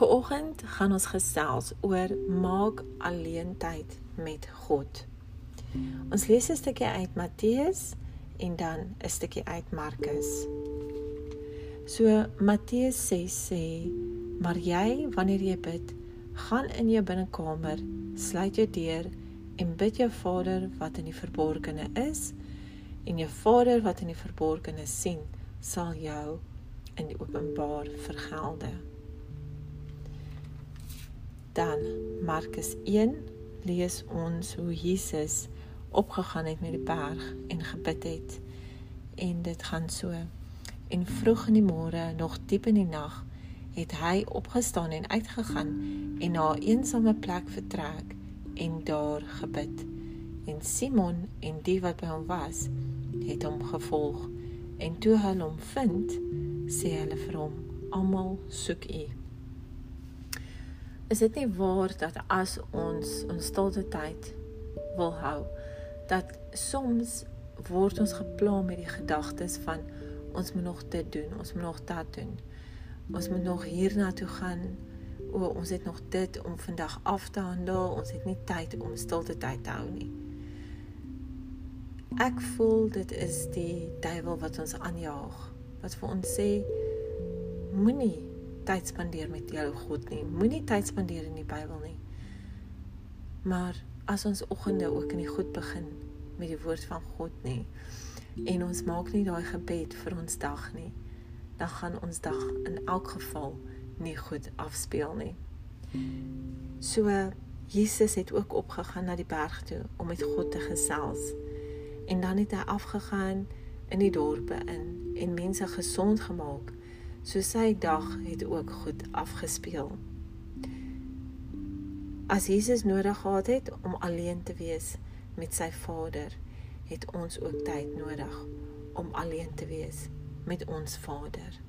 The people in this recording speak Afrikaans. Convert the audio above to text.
Vanoggend gaan ons gesels oor maak alleen tyd met God. Ons lees 'n stukkie uit Matteus en dan 'n stukkie uit Markus. So Matteus 6 sê, "Maar jy, wanneer jy bid, gaan in jou binnekamer, sluit jou deur en bid jou Vader wat in die verborgene is, en jou Vader wat in die verborgene sien, sal jou in die openbaar vergelde." Dan Markus 1 lees ons hoe Jesus opgegaan het met die berg en gebid het. En dit gaan so. En vroeg in die môre, nog diep in die nag, het hy opgestaan en uitgegaan en na 'n eensame plek vertrek en daar gebid. En Simon en die wat by hom was, het hom gevolg. En toe hulle hom vind, sê hulle vir hom: "Almal soek U." Is dit nie waar dat as ons ons stilte tyd wil hou, dat soms word ons gepla met die gedagtes van ons moet nog dit doen, ons moet nog dat doen. Ons moet nog hiernatoe gaan. O, ons het nog dit om vandag af te handel. Ons het nie tyd om stilte tyd te hou nie. Ek voel dit is die duiwel wat ons aanjaag. Wat vir ons sê moenie tyd spandeer met jou God nie. Moenie tyd spandeer in die Bybel nie. Maar as ons oggende ook in die goed begin met die woord van God nie en ons maak nie daai gebed vir ons dag nie, dan gaan ons dag in elk geval nie goed afspeel nie. So Jesus het ook opgegaan na die berg toe om met God te gesels. En dan het hy afgegaan in die dorpe in en mense gesond gemaak so sy dag het ook goed afgespeel. As Jesus nodig gehad het om alleen te wees met sy Vader, het ons ook tyd nodig om alleen te wees met ons Vader.